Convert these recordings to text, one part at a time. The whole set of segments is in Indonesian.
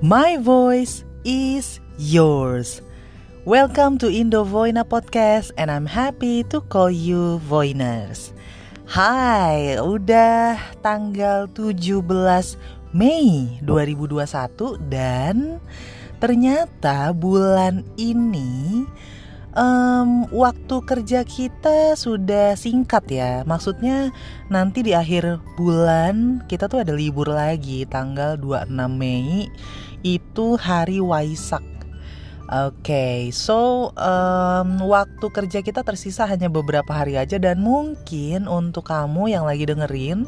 My voice is yours. Welcome to Indo Voina Podcast and I'm happy to call you Voiners. Hai, udah tanggal 17 Mei 2021 dan ternyata bulan ini um, waktu kerja kita sudah singkat ya. Maksudnya nanti di akhir bulan kita tuh ada libur lagi tanggal 26 Mei itu hari Waisak. Oke, okay, so um, waktu kerja kita tersisa hanya beberapa hari aja dan mungkin untuk kamu yang lagi dengerin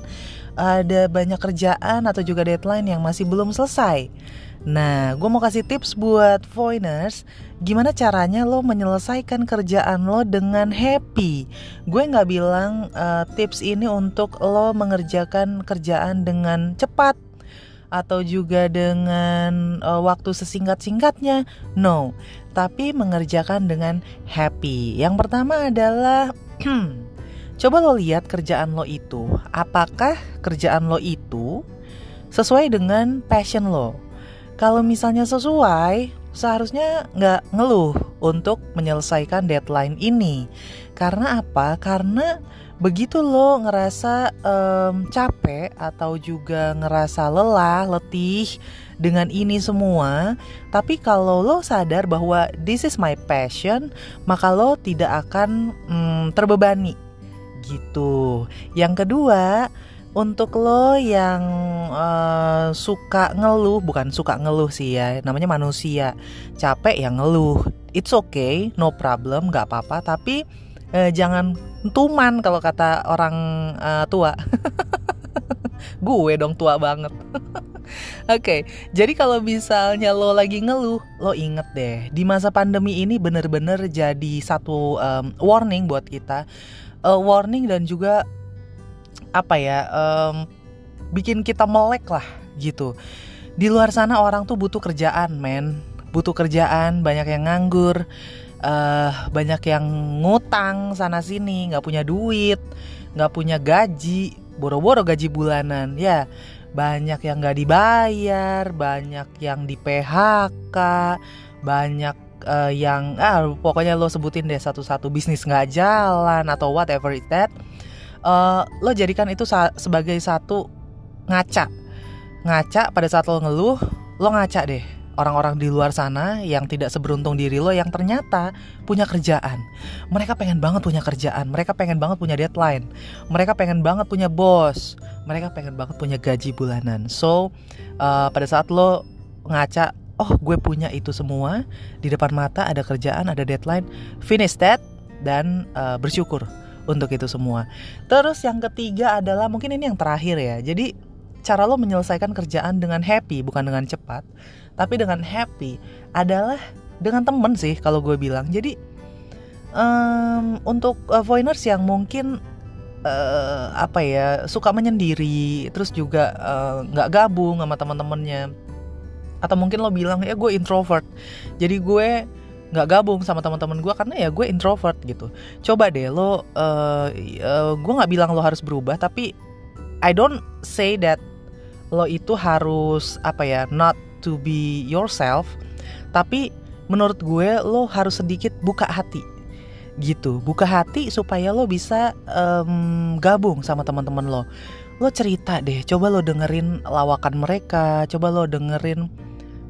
ada banyak kerjaan atau juga deadline yang masih belum selesai. Nah, gue mau kasih tips buat Voiners Gimana caranya lo menyelesaikan kerjaan lo dengan happy Gue gak bilang uh, tips ini untuk lo mengerjakan kerjaan dengan cepat Atau juga dengan uh, waktu sesingkat-singkatnya? No, tapi mengerjakan dengan happy. Yang pertama adalah Coba lo lihat kerjaan lo itu. Apakah kerjaan lo itu sesuai dengan passion lo? Kalau misalnya sesuai, seharusnya nggak ngeluh untuk menyelesaikan deadline ini. Karena apa? Karena begitu lo ngerasa um, capek atau juga ngerasa lelah, letih dengan ini semua, tapi kalau lo sadar bahwa this is my passion, maka lo tidak akan um, terbebani gitu. Yang kedua, untuk lo yang uh, suka ngeluh, bukan suka ngeluh sih ya, namanya manusia capek yang ngeluh. It's okay, no problem, nggak apa-apa. Tapi uh, jangan tuman kalau kata orang uh, tua. Gue dong tua banget. Oke, okay, jadi kalau misalnya lo lagi ngeluh, lo inget deh, di masa pandemi ini bener-bener jadi satu um, warning buat kita, uh, warning dan juga apa ya um, bikin kita melek lah gitu di luar sana orang tuh butuh kerjaan men butuh kerjaan banyak yang nganggur uh, banyak yang ngutang sana sini nggak punya duit nggak punya gaji boro-boro gaji bulanan ya. Banyak yang nggak dibayar banyak yang di PHK banyak uh, yang ah pokoknya lo sebutin deh satu-satu bisnis nggak jalan atau whatever it that uh, lo jadikan itu sa sebagai satu ngaca. Ngaca pada saat lo ngeluh lo ngaca deh orang-orang di luar sana yang tidak seberuntung diri lo yang ternyata punya kerjaan. Mereka pengen banget punya kerjaan, mereka pengen banget punya deadline, mereka pengen banget punya bos, mereka pengen banget punya gaji bulanan. So uh, pada saat lo ngaca, oh gue punya itu semua di depan mata ada kerjaan, ada deadline, finish that dan uh, bersyukur untuk itu semua. Terus yang ketiga adalah mungkin ini yang terakhir ya. Jadi cara lo menyelesaikan kerjaan dengan happy bukan dengan cepat, tapi dengan happy adalah dengan temen sih kalau gue bilang. Jadi um, untuk voiners yang mungkin uh, apa ya suka menyendiri, terus juga eh, nggak uh, gabung sama teman-temannya, atau mungkin lo bilang ya gue introvert, jadi gue nggak gabung sama teman-teman gue karena ya gue introvert gitu coba deh lo uh, uh, gue nggak bilang lo harus berubah tapi I don't say that lo itu harus apa ya not to be yourself tapi menurut gue lo harus sedikit buka hati gitu. Buka hati supaya lo bisa um, gabung sama teman-teman lo. Lo cerita deh coba lo dengerin lawakan mereka coba lo dengerin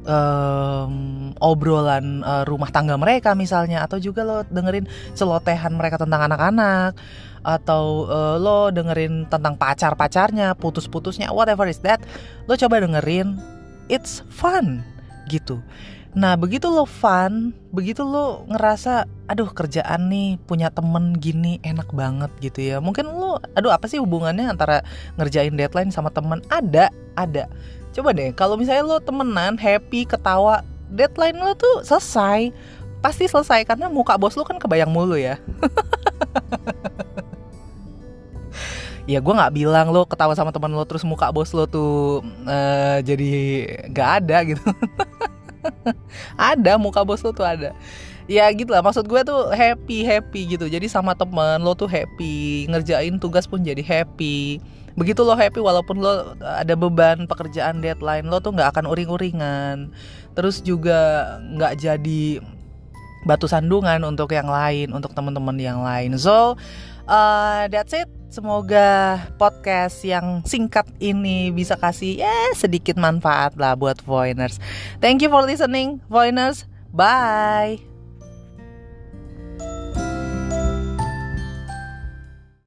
um, obrolan uh, rumah tangga mereka misalnya atau juga lo dengerin celotehan mereka tentang anak-anak atau uh, lo dengerin tentang pacar-pacarnya, putus-putusnya, whatever is that, lo coba dengerin, it's fun gitu. Nah begitu lo fun, begitu lo ngerasa, aduh kerjaan nih punya temen gini enak banget gitu ya. Mungkin lo, aduh apa sih hubungannya antara ngerjain deadline sama temen? Ada, ada Coba deh, kalau misalnya lo temenan, happy, ketawa, deadline lo tuh selesai. Pasti selesai karena muka bos lo kan kebayang mulu ya. ya gue nggak bilang lo ketawa sama teman lo terus muka bos lo tuh uh, jadi nggak ada gitu. ada muka bos lo tuh ada. Ya gitu lah maksud gue tuh happy happy gitu. Jadi sama temen lo tuh happy ngerjain tugas pun jadi happy. Begitu lo happy walaupun lo ada beban pekerjaan deadline lo tuh nggak akan uring-uringan. Terus juga nggak jadi batu sandungan untuk yang lain untuk teman-teman yang lain. So uh, that's it. Semoga podcast yang singkat ini bisa kasih ya sedikit manfaat lah buat Voiners. Thank you for listening Voiners. Bye